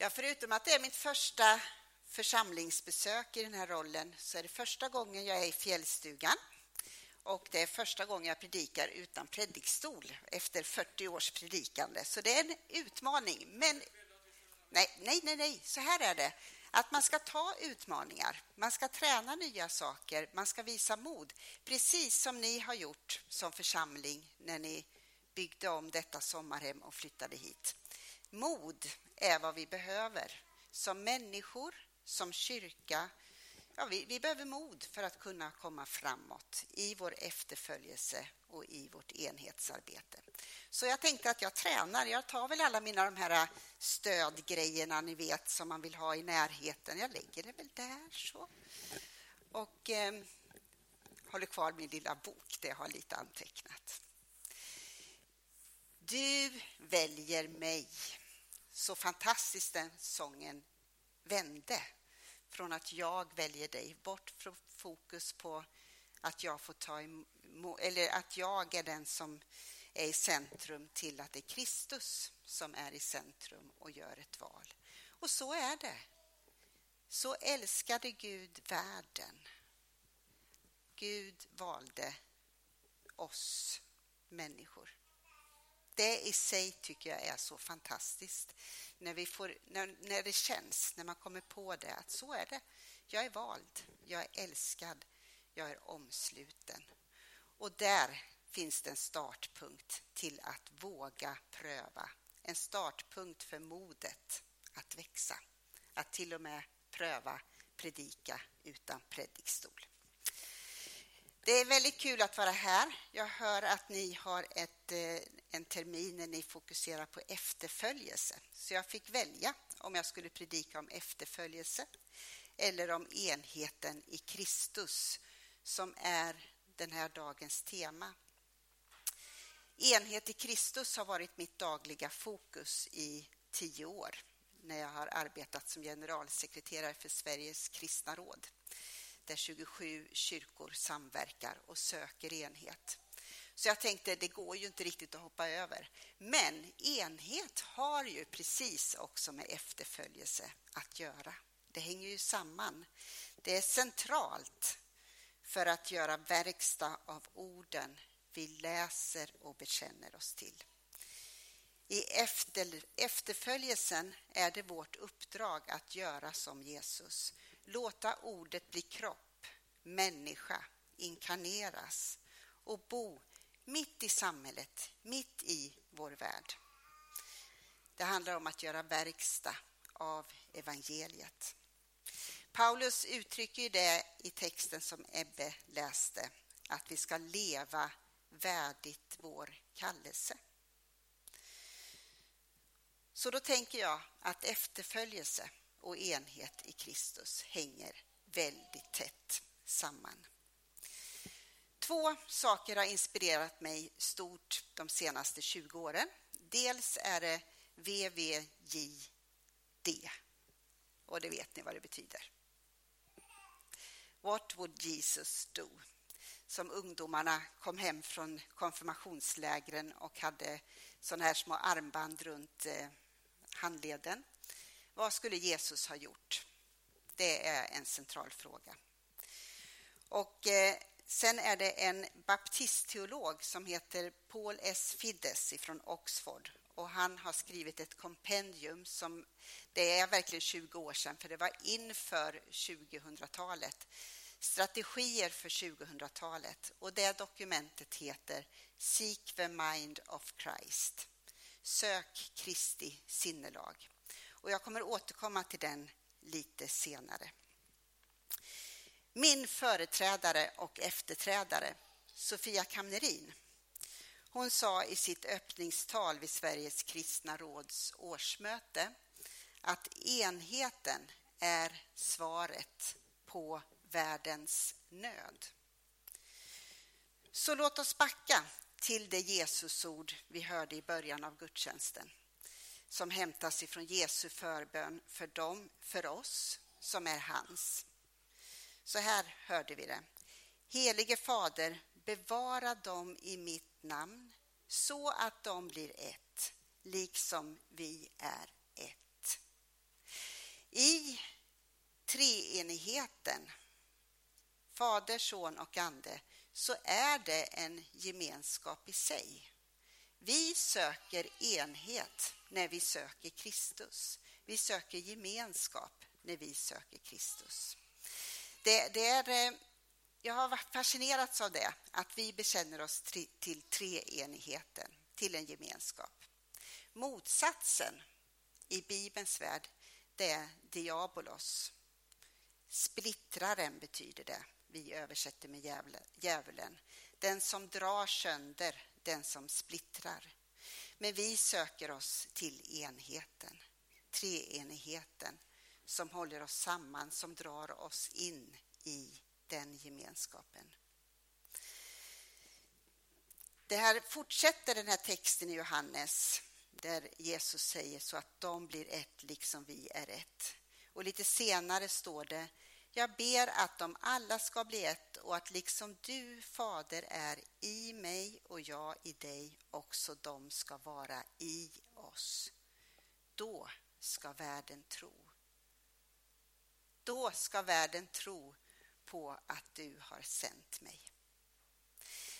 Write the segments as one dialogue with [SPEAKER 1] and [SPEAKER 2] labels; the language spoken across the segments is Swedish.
[SPEAKER 1] Ja, förutom att det är mitt första församlingsbesök i den här rollen så är det första gången jag är i fjällstugan. Och det är första gången jag predikar utan predikstol efter 40 års predikande. Så det är en utmaning. Men nej, nej, nej, nej. så här är det. Att man ska ta utmaningar, man ska träna nya saker, man ska visa mod. Precis som ni har gjort som församling när ni byggde om detta sommarhem och flyttade hit. Mod är vad vi behöver som människor, som kyrka. Ja, vi, vi behöver mod för att kunna komma framåt i vår efterföljelse och i vårt enhetsarbete. Så jag tänkte att jag tränar. Jag tar väl alla mina de här stödgrejerna ni vet som man vill ha i närheten. Jag lägger det väl där så. Och eh, håller kvar min lilla bok där jag har lite antecknat. Du väljer mig. Så fantastiskt den sången vände från att jag väljer dig, bort från fokus på att jag får ta emot, eller att jag är den som är i centrum till att det är Kristus som är i centrum och gör ett val. Och så är det. Så älskade Gud världen. Gud valde oss människor. Det i sig tycker jag är så fantastiskt. När, vi får, när, när det känns, när man kommer på det, att så är det. Jag är vald, jag är älskad, jag är omsluten. Och där finns det en startpunkt till att våga pröva. En startpunkt för modet att växa. Att till och med pröva predika utan predikstol. Det är väldigt kul att vara här. Jag hör att ni har ett, eh, en termin när ni fokuserar på efterföljelse. Så jag fick välja om jag skulle predika om efterföljelse eller om enheten i Kristus som är den här dagens tema. Enhet i Kristus har varit mitt dagliga fokus i tio år när jag har arbetat som generalsekreterare för Sveriges kristna råd där 27 kyrkor samverkar och söker enhet. Så jag tänkte, det går ju inte riktigt att hoppa över. Men enhet har ju precis också med efterföljelse att göra. Det hänger ju samman. Det är centralt för att göra verkstad av orden vi läser och bekänner oss till. I efter, efterföljelsen är det vårt uppdrag att göra som Jesus. Låta ordet bli kropp, människa, inkarneras och bo mitt i samhället, mitt i vår värld. Det handlar om att göra verkstad av evangeliet. Paulus uttrycker det i texten som Ebbe läste, att vi ska leva värdigt vår kallelse. Så då tänker jag att efterföljelse och enhet i Kristus hänger väldigt tätt samman. Två saker har inspirerat mig stort de senaste 20 åren. Dels är det VVJD, och det vet ni vad det betyder. What would Jesus do? Som ungdomarna kom hem från konfirmationslägren och hade såna här små armband runt eh, handleden. Vad skulle Jesus ha gjort? Det är en central fråga. Och eh, sen är det en baptistteolog som heter Paul S. Fiddes från Oxford. Och han har skrivit ett kompendium som det är verkligen 20 år sedan, för det var inför 2000-talet. Strategier för 2000-talet. Och det dokumentet heter Seek the mind of Christ. Sök Kristi sinnelag. Och jag kommer återkomma till den lite senare. Min företrädare och efterträdare, Sofia Kamnerin, hon sa i sitt öppningstal vid Sveriges kristna råds årsmöte att enheten är svaret på världens nöd. Så låt oss backa till det Jesusord vi hörde i början av gudstjänsten som hämtas ifrån Jesu förbön för dem, för oss, som är hans. Så här hörde vi det. Helige Fader, bevara dem i mitt namn så att de blir ett, liksom vi är ett. I treenigheten, Fader, Son och Ande, så är det en gemenskap i sig. Vi söker enhet när vi söker Kristus. Vi söker gemenskap när vi söker Kristus. Det, det är, eh, jag har varit av det, att vi bekänner oss till treenigheten, till en gemenskap. Motsatsen i Bibelns värld, det är diabolos. Splittraren betyder det. Vi översätter med djävulen. Den som drar sönder, den som splittrar. Men vi söker oss till enheten, treenigheten som håller oss samman, som drar oss in i den gemenskapen. Det här fortsätter den här texten i Johannes där Jesus säger så att de blir ett liksom vi är ett. Och lite senare står det jag ber att de alla ska bli ett och att liksom du, Fader, är i mig och jag i dig, också de ska vara i oss. Då ska världen tro. Då ska världen tro på att du har sänt mig.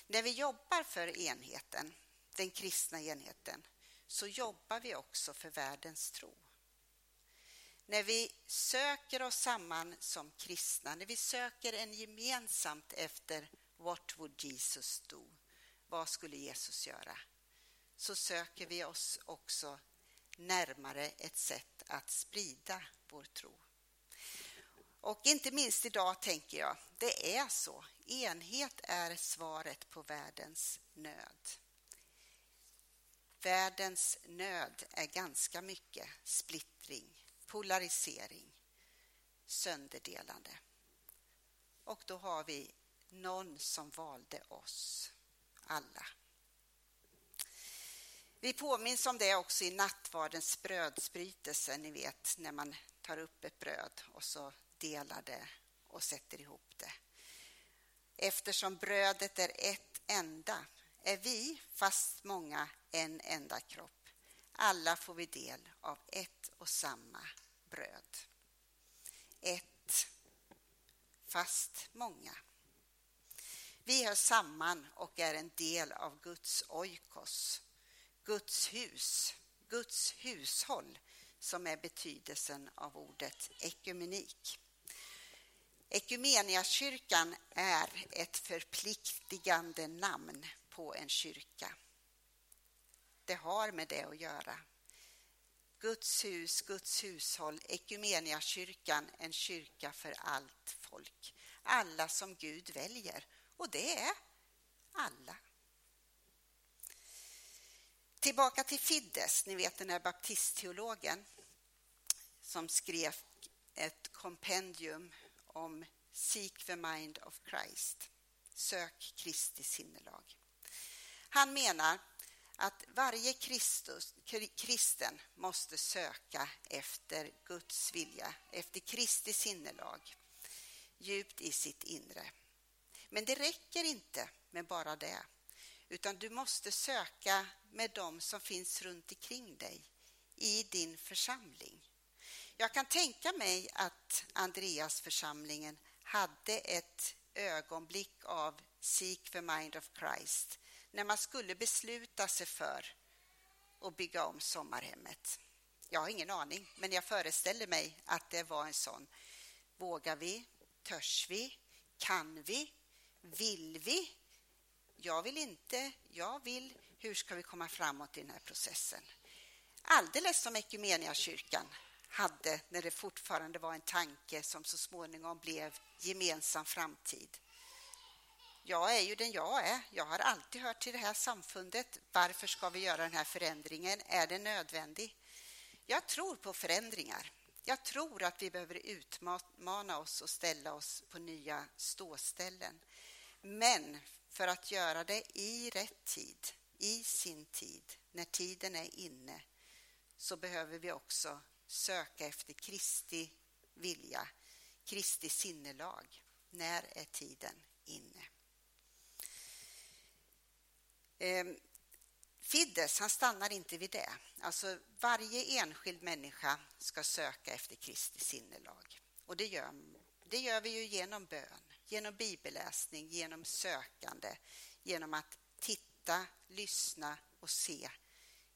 [SPEAKER 1] När vi jobbar för enheten, den kristna enheten, så jobbar vi också för världens tro. När vi söker oss samman som kristna, när vi söker en gemensamt efter What would Jesus do? Vad skulle Jesus göra? Så söker vi oss också närmare ett sätt att sprida vår tro. Och inte minst idag tänker jag, det är så. Enhet är svaret på världens nöd. Världens nöd är ganska mycket splittring, polarisering, sönderdelande. Och då har vi någon som valde oss alla. Vi påminns om det också i nattvardens brödsbrytelse, ni vet när man tar upp ett bröd och så delar det och sätter ihop det. Eftersom brödet är ett enda är vi, fast många, en enda kropp. Alla får vi del av ett och samma bröd. Ett, fast många. Vi hör samman och är en del av Guds oikos, Guds hus, Guds hushåll som är betydelsen av ordet ekumenik. Ekumeniakyrkan är ett förpliktigande namn på en kyrka. Det har med det att göra. Guds hus, Guds hushåll, Ekumeniakyrkan, en kyrka för allt folk. Alla som Gud väljer. Och det är alla. Tillbaka till Fiddes, ni vet den här baptistteologen som skrev ett kompendium om Seek the mind of Christ. Sök Kristi sinnelag. Han menar att varje Kristus, kristen måste söka efter Guds vilja, efter Kristi sinnelag, djupt i sitt inre. Men det räcker inte med bara det, utan du måste söka med dem som finns runt omkring dig i din församling. Jag kan tänka mig att Andreasförsamlingen hade ett ögonblick av Seek the mind of Christ när man skulle besluta sig för att bygga om sommarhemmet. Jag har ingen aning, men jag föreställer mig att det var en sån. Vågar vi? Törs vi? Kan vi? Vill vi? Jag vill inte. Jag vill. Hur ska vi komma framåt i den här processen? Alldeles som kyrkan hade när det fortfarande var en tanke som så småningom blev gemensam framtid. Jag är ju den jag är. Jag har alltid hört till det här samfundet. Varför ska vi göra den här förändringen? Är det nödvändig? Jag tror på förändringar. Jag tror att vi behöver utmana oss och ställa oss på nya ståställen. Men för att göra det i rätt tid, i sin tid, när tiden är inne, så behöver vi också söka efter Kristi vilja, Kristi sinnelag. När är tiden inne? Ehm, Fiddes han stannar inte vid det. Alltså varje enskild människa ska söka efter Kristi sinnelag. Och det gör, det gör vi ju genom bön, genom bibelläsning, genom sökande, genom att titta, lyssna och se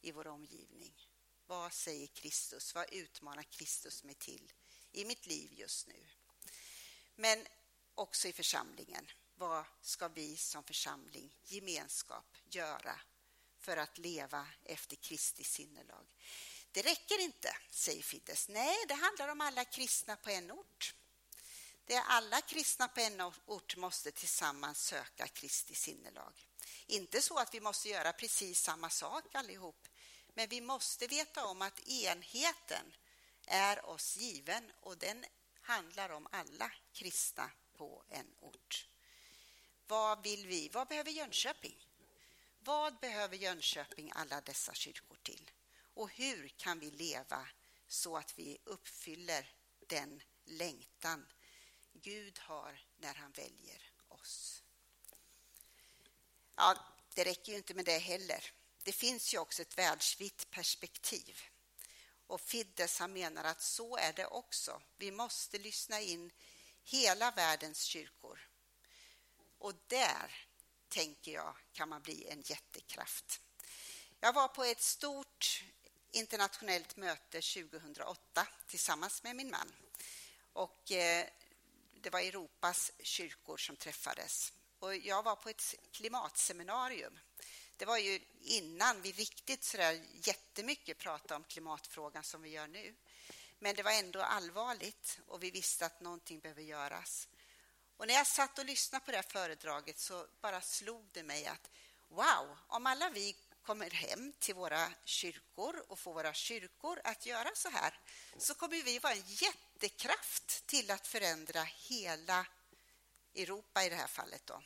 [SPEAKER 1] i vår omgivning. Vad säger Kristus? Vad utmanar Kristus mig till i mitt liv just nu? Men också i församlingen. Vad ska vi som församling, gemenskap, göra för att leva efter Kristi sinnelag? Det räcker inte, säger Fiddes. Nej, det handlar om alla kristna på en ort. Det är alla kristna på en ort måste tillsammans söka Kristi sinnelag. Inte så att vi måste göra precis samma sak allihop, men vi måste veta om att enheten är oss given och den handlar om alla kristna på en ort. Vad vill vi? Vad behöver Jönköping? Vad behöver Jönköping alla dessa kyrkor till? Och hur kan vi leva så att vi uppfyller den längtan Gud har när han väljer oss? Ja, det räcker ju inte med det heller. Det finns ju också ett världsvitt perspektiv. Och Fiddes han menar att så är det också. Vi måste lyssna in hela världens kyrkor. Och där, tänker jag, kan man bli en jättekraft. Jag var på ett stort internationellt möte 2008 tillsammans med min man. Och eh, det var Europas kyrkor som träffades. Och jag var på ett klimatseminarium. Det var ju innan vi riktigt så där jättemycket pratade om klimatfrågan som vi gör nu. Men det var ändå allvarligt och vi visste att någonting behöver göras. Och när jag satt och lyssnade på det här föredraget så bara slog det mig att wow, om alla vi kommer hem till våra kyrkor och får våra kyrkor att göra så här så kommer vi vara en jättekraft till att förändra hela Europa i det här fallet. Då.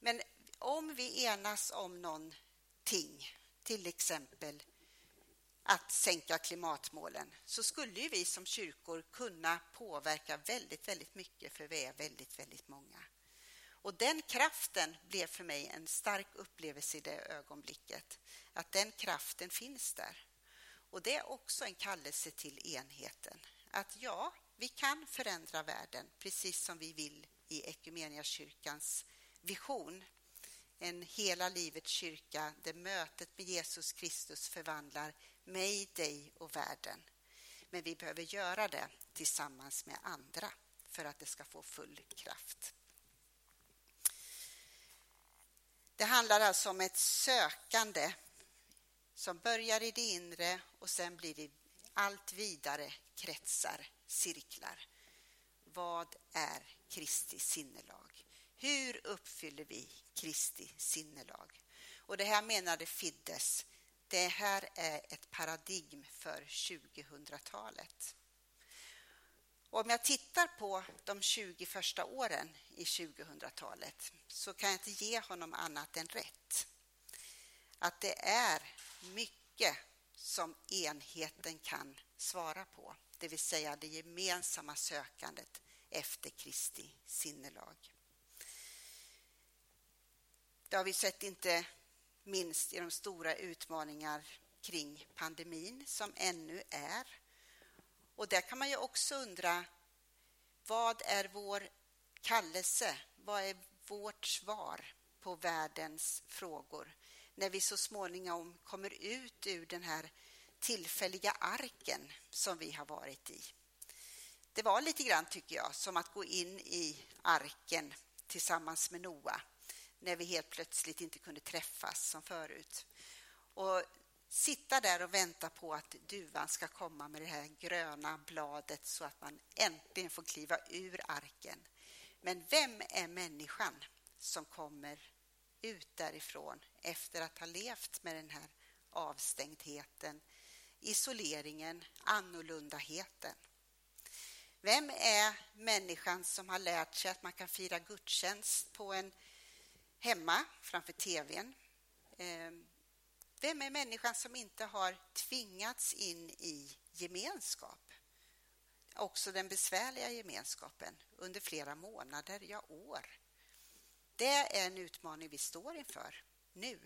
[SPEAKER 1] Men om vi enas om någonting, till exempel att sänka klimatmålen så skulle ju vi som kyrkor kunna påverka väldigt, väldigt mycket för vi är väldigt, väldigt många. Och den kraften blev för mig en stark upplevelse i det ögonblicket. Att den kraften finns där. Och det är också en kallelse till enheten. Att ja, vi kan förändra världen precis som vi vill i kyrkans vision en hela livets kyrka där mötet med Jesus Kristus förvandlar mig, dig och världen. Men vi behöver göra det tillsammans med andra för att det ska få full kraft. Det handlar alltså om ett sökande som börjar i det inre och sen blir det allt vidare kretsar, cirklar. Vad är Kristi sinnelag? Hur uppfyller vi Kristi sinnelag? Och det här menade Fiddes, det här är ett paradigm för 2000-talet. Om jag tittar på de 20 första åren i 2000-talet så kan jag inte ge honom annat än rätt. Att det är mycket som enheten kan svara på, det vill säga det gemensamma sökandet efter Kristi sinnelag. Det har vi sett inte minst i de stora utmaningar kring pandemin som ännu är. Och där kan man ju också undra vad är vår kallelse? Vad är vårt svar på världens frågor när vi så småningom kommer ut ur den här tillfälliga arken som vi har varit i? Det var lite grann, tycker jag, som att gå in i arken tillsammans med Noa när vi helt plötsligt inte kunde träffas som förut. Och sitta där och vänta på att duvan ska komma med det här gröna bladet så att man äntligen får kliva ur arken. Men vem är människan som kommer ut därifrån efter att ha levt med den här avstängdheten, isoleringen, annorlundaheten? Vem är människan som har lärt sig att man kan fira gudstjänst på en hemma framför tvn. Ehm, vem är människan som inte har tvingats in i gemenskap? Också den besvärliga gemenskapen under flera månader, ja år. Det är en utmaning vi står inför nu.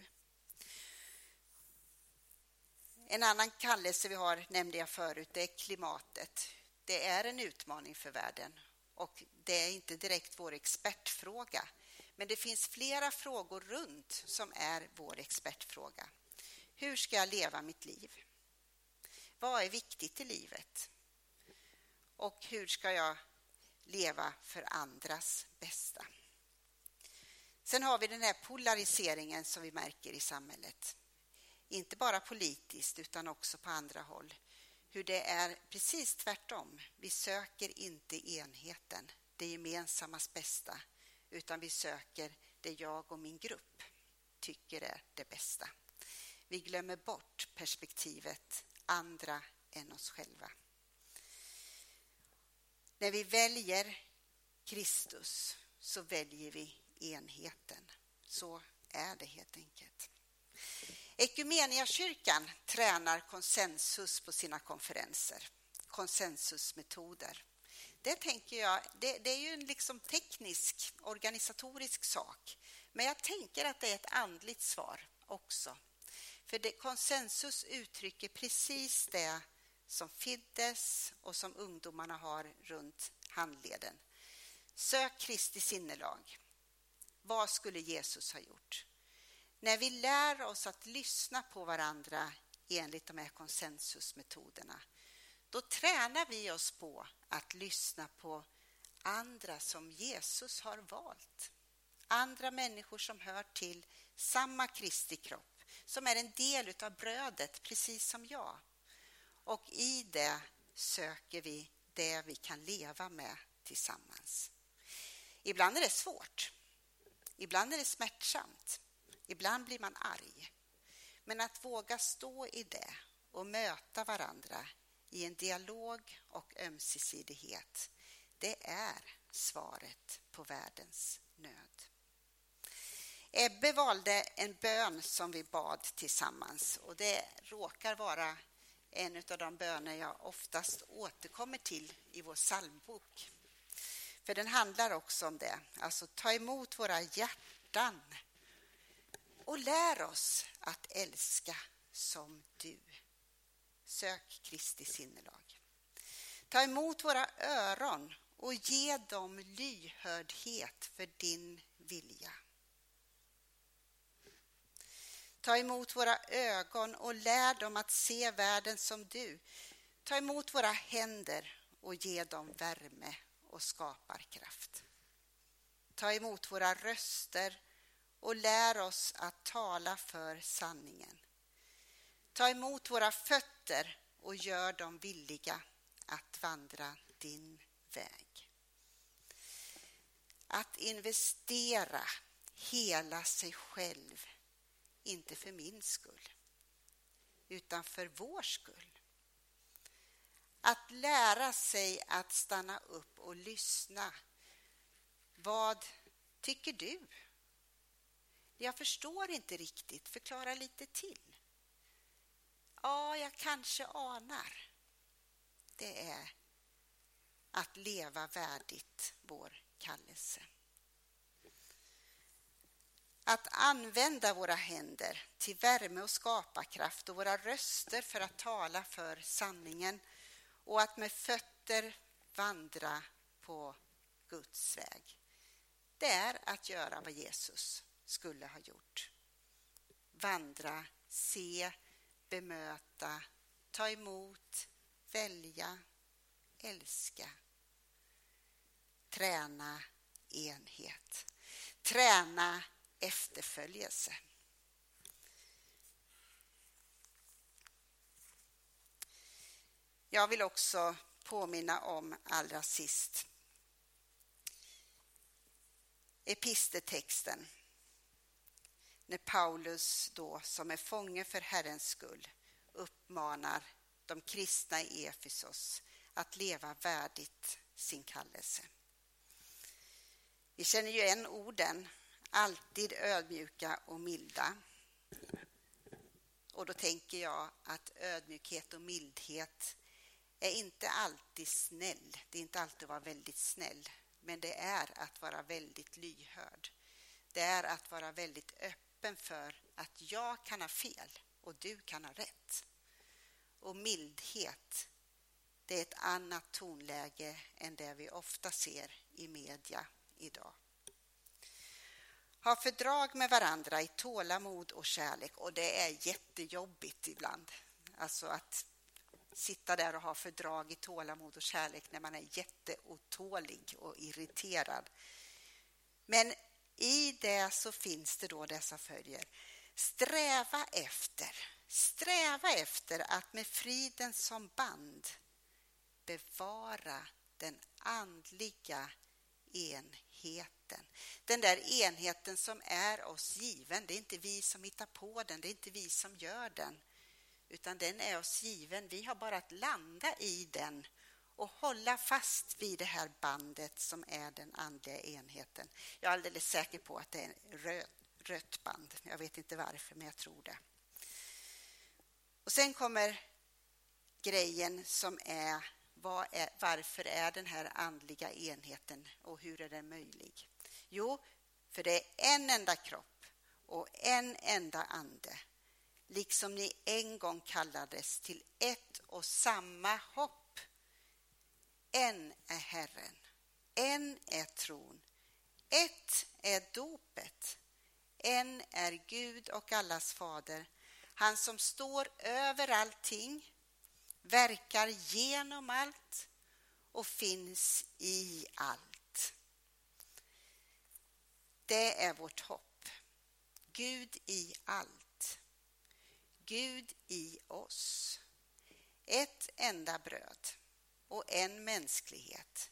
[SPEAKER 1] En annan kallelse vi har, nämnde jag förut, det är klimatet. Det är en utmaning för världen och det är inte direkt vår expertfråga. Men det finns flera frågor runt som är vår expertfråga. Hur ska jag leva mitt liv? Vad är viktigt i livet? Och hur ska jag leva för andras bästa? Sen har vi den här polariseringen som vi märker i samhället. Inte bara politiskt utan också på andra håll. Hur det är precis tvärtom. Vi söker inte enheten, det gemensammas bästa, utan vi söker det jag och min grupp tycker är det bästa. Vi glömmer bort perspektivet andra än oss själva. När vi väljer Kristus så väljer vi enheten. Så är det helt enkelt. Ekumeniakyrkan tränar konsensus på sina konferenser, konsensusmetoder. Det tänker jag, det, det är ju en liksom teknisk, organisatorisk sak. Men jag tänker att det är ett andligt svar också. För det, konsensus uttrycker precis det som Fiddes och som ungdomarna har runt handleden. Sök Kristi sinnelag. Vad skulle Jesus ha gjort? När vi lär oss att lyssna på varandra enligt de här konsensusmetoderna, då tränar vi oss på att lyssna på andra som Jesus har valt. Andra människor som hör till samma Kristi kropp, som är en del av brödet, precis som jag. Och i det söker vi det vi kan leva med tillsammans. Ibland är det svårt. Ibland är det smärtsamt. Ibland blir man arg. Men att våga stå i det och möta varandra i en dialog och ömsesidighet, det är svaret på världens nöd. Ebbe valde en bön som vi bad tillsammans och det råkar vara en av de böner jag oftast återkommer till i vår psalmbok. För den handlar också om det, alltså ta emot våra hjärtan och lär oss att älska som du. Sök Kristi sinnelag. Ta emot våra öron och ge dem lyhördhet för din vilja. Ta emot våra ögon och lär dem att se världen som du. Ta emot våra händer och ge dem värme och skaparkraft. Ta emot våra röster och lär oss att tala för sanningen. Ta emot våra fötter och gör dem villiga att vandra din väg. Att investera hela sig själv, inte för min skull, utan för vår skull. Att lära sig att stanna upp och lyssna. Vad tycker du? Jag förstår inte riktigt. Förklara lite till. Ja, jag kanske anar. Det är att leva värdigt vår kallelse. Att använda våra händer till värme och skaparkraft och våra röster för att tala för sanningen och att med fötter vandra på Guds väg. Det är att göra vad Jesus skulle ha gjort. Vandra, se, bemöta, ta emot, välja, älska. Träna enhet. Träna efterföljelse. Jag vill också påminna om allra sist episteltexten när Paulus då, som är fånge för Herrens skull, uppmanar de kristna i Efesos att leva värdigt sin kallelse. Vi känner ju igen orden, alltid ödmjuka och milda. Och då tänker jag att ödmjukhet och mildhet är inte alltid snäll. Det är inte alltid att vara väldigt snäll, men det är att vara väldigt lyhörd. Det är att vara väldigt öppen öppen för att jag kan ha fel och du kan ha rätt. och mildhet, det är ett annat tonläge än det vi ofta ser i media idag. Ha fördrag med varandra i tålamod och kärlek och det är jättejobbigt ibland. Alltså att sitta där och ha fördrag i tålamod och kärlek när man är jätteotålig och irriterad. Men i det så finns det då dessa följer. Sträva efter, sträva efter att med friden som band bevara den andliga enheten. Den där enheten som är oss given. Det är inte vi som hittar på den, det är inte vi som gör den. Utan den är oss given. Vi har bara att landa i den och hålla fast vid det här bandet som är den andliga enheten. Jag är alldeles säker på att det är röd, rött band. Jag vet inte varför, men jag tror det. Och Sen kommer grejen som är, är varför är den här andliga enheten och hur är den möjlig? Jo, för det är en enda kropp och en enda ande liksom ni en gång kallades till ett och samma hopp. En är Herren, en är tron, ett är dopet, en är Gud och allas fader, han som står över allting, verkar genom allt och finns i allt. Det är vårt hopp. Gud i allt. Gud i oss. Ett enda bröd och en mänsklighet.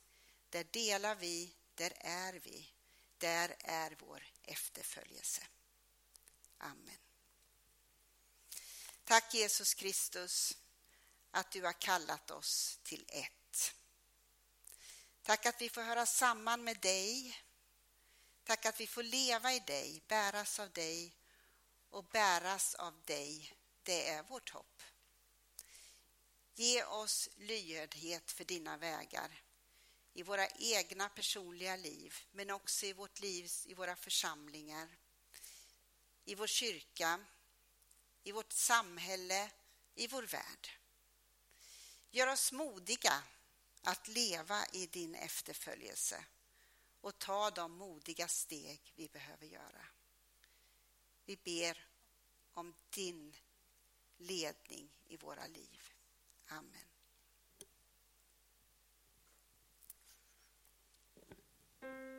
[SPEAKER 1] Där delar vi, där är vi, där är vår efterföljelse. Amen. Tack Jesus Kristus att du har kallat oss till ett. Tack att vi får höra samman med dig. Tack att vi får leva i dig, bäras av dig och bäras av dig. Det är vårt hopp. Ge oss lyhördhet för dina vägar i våra egna personliga liv, men också i vårt liv i våra församlingar, i vår kyrka, i vårt samhälle, i vår värld. Gör oss modiga att leva i din efterföljelse och ta de modiga steg vi behöver göra. Vi ber om din ledning i våra liv. Amen.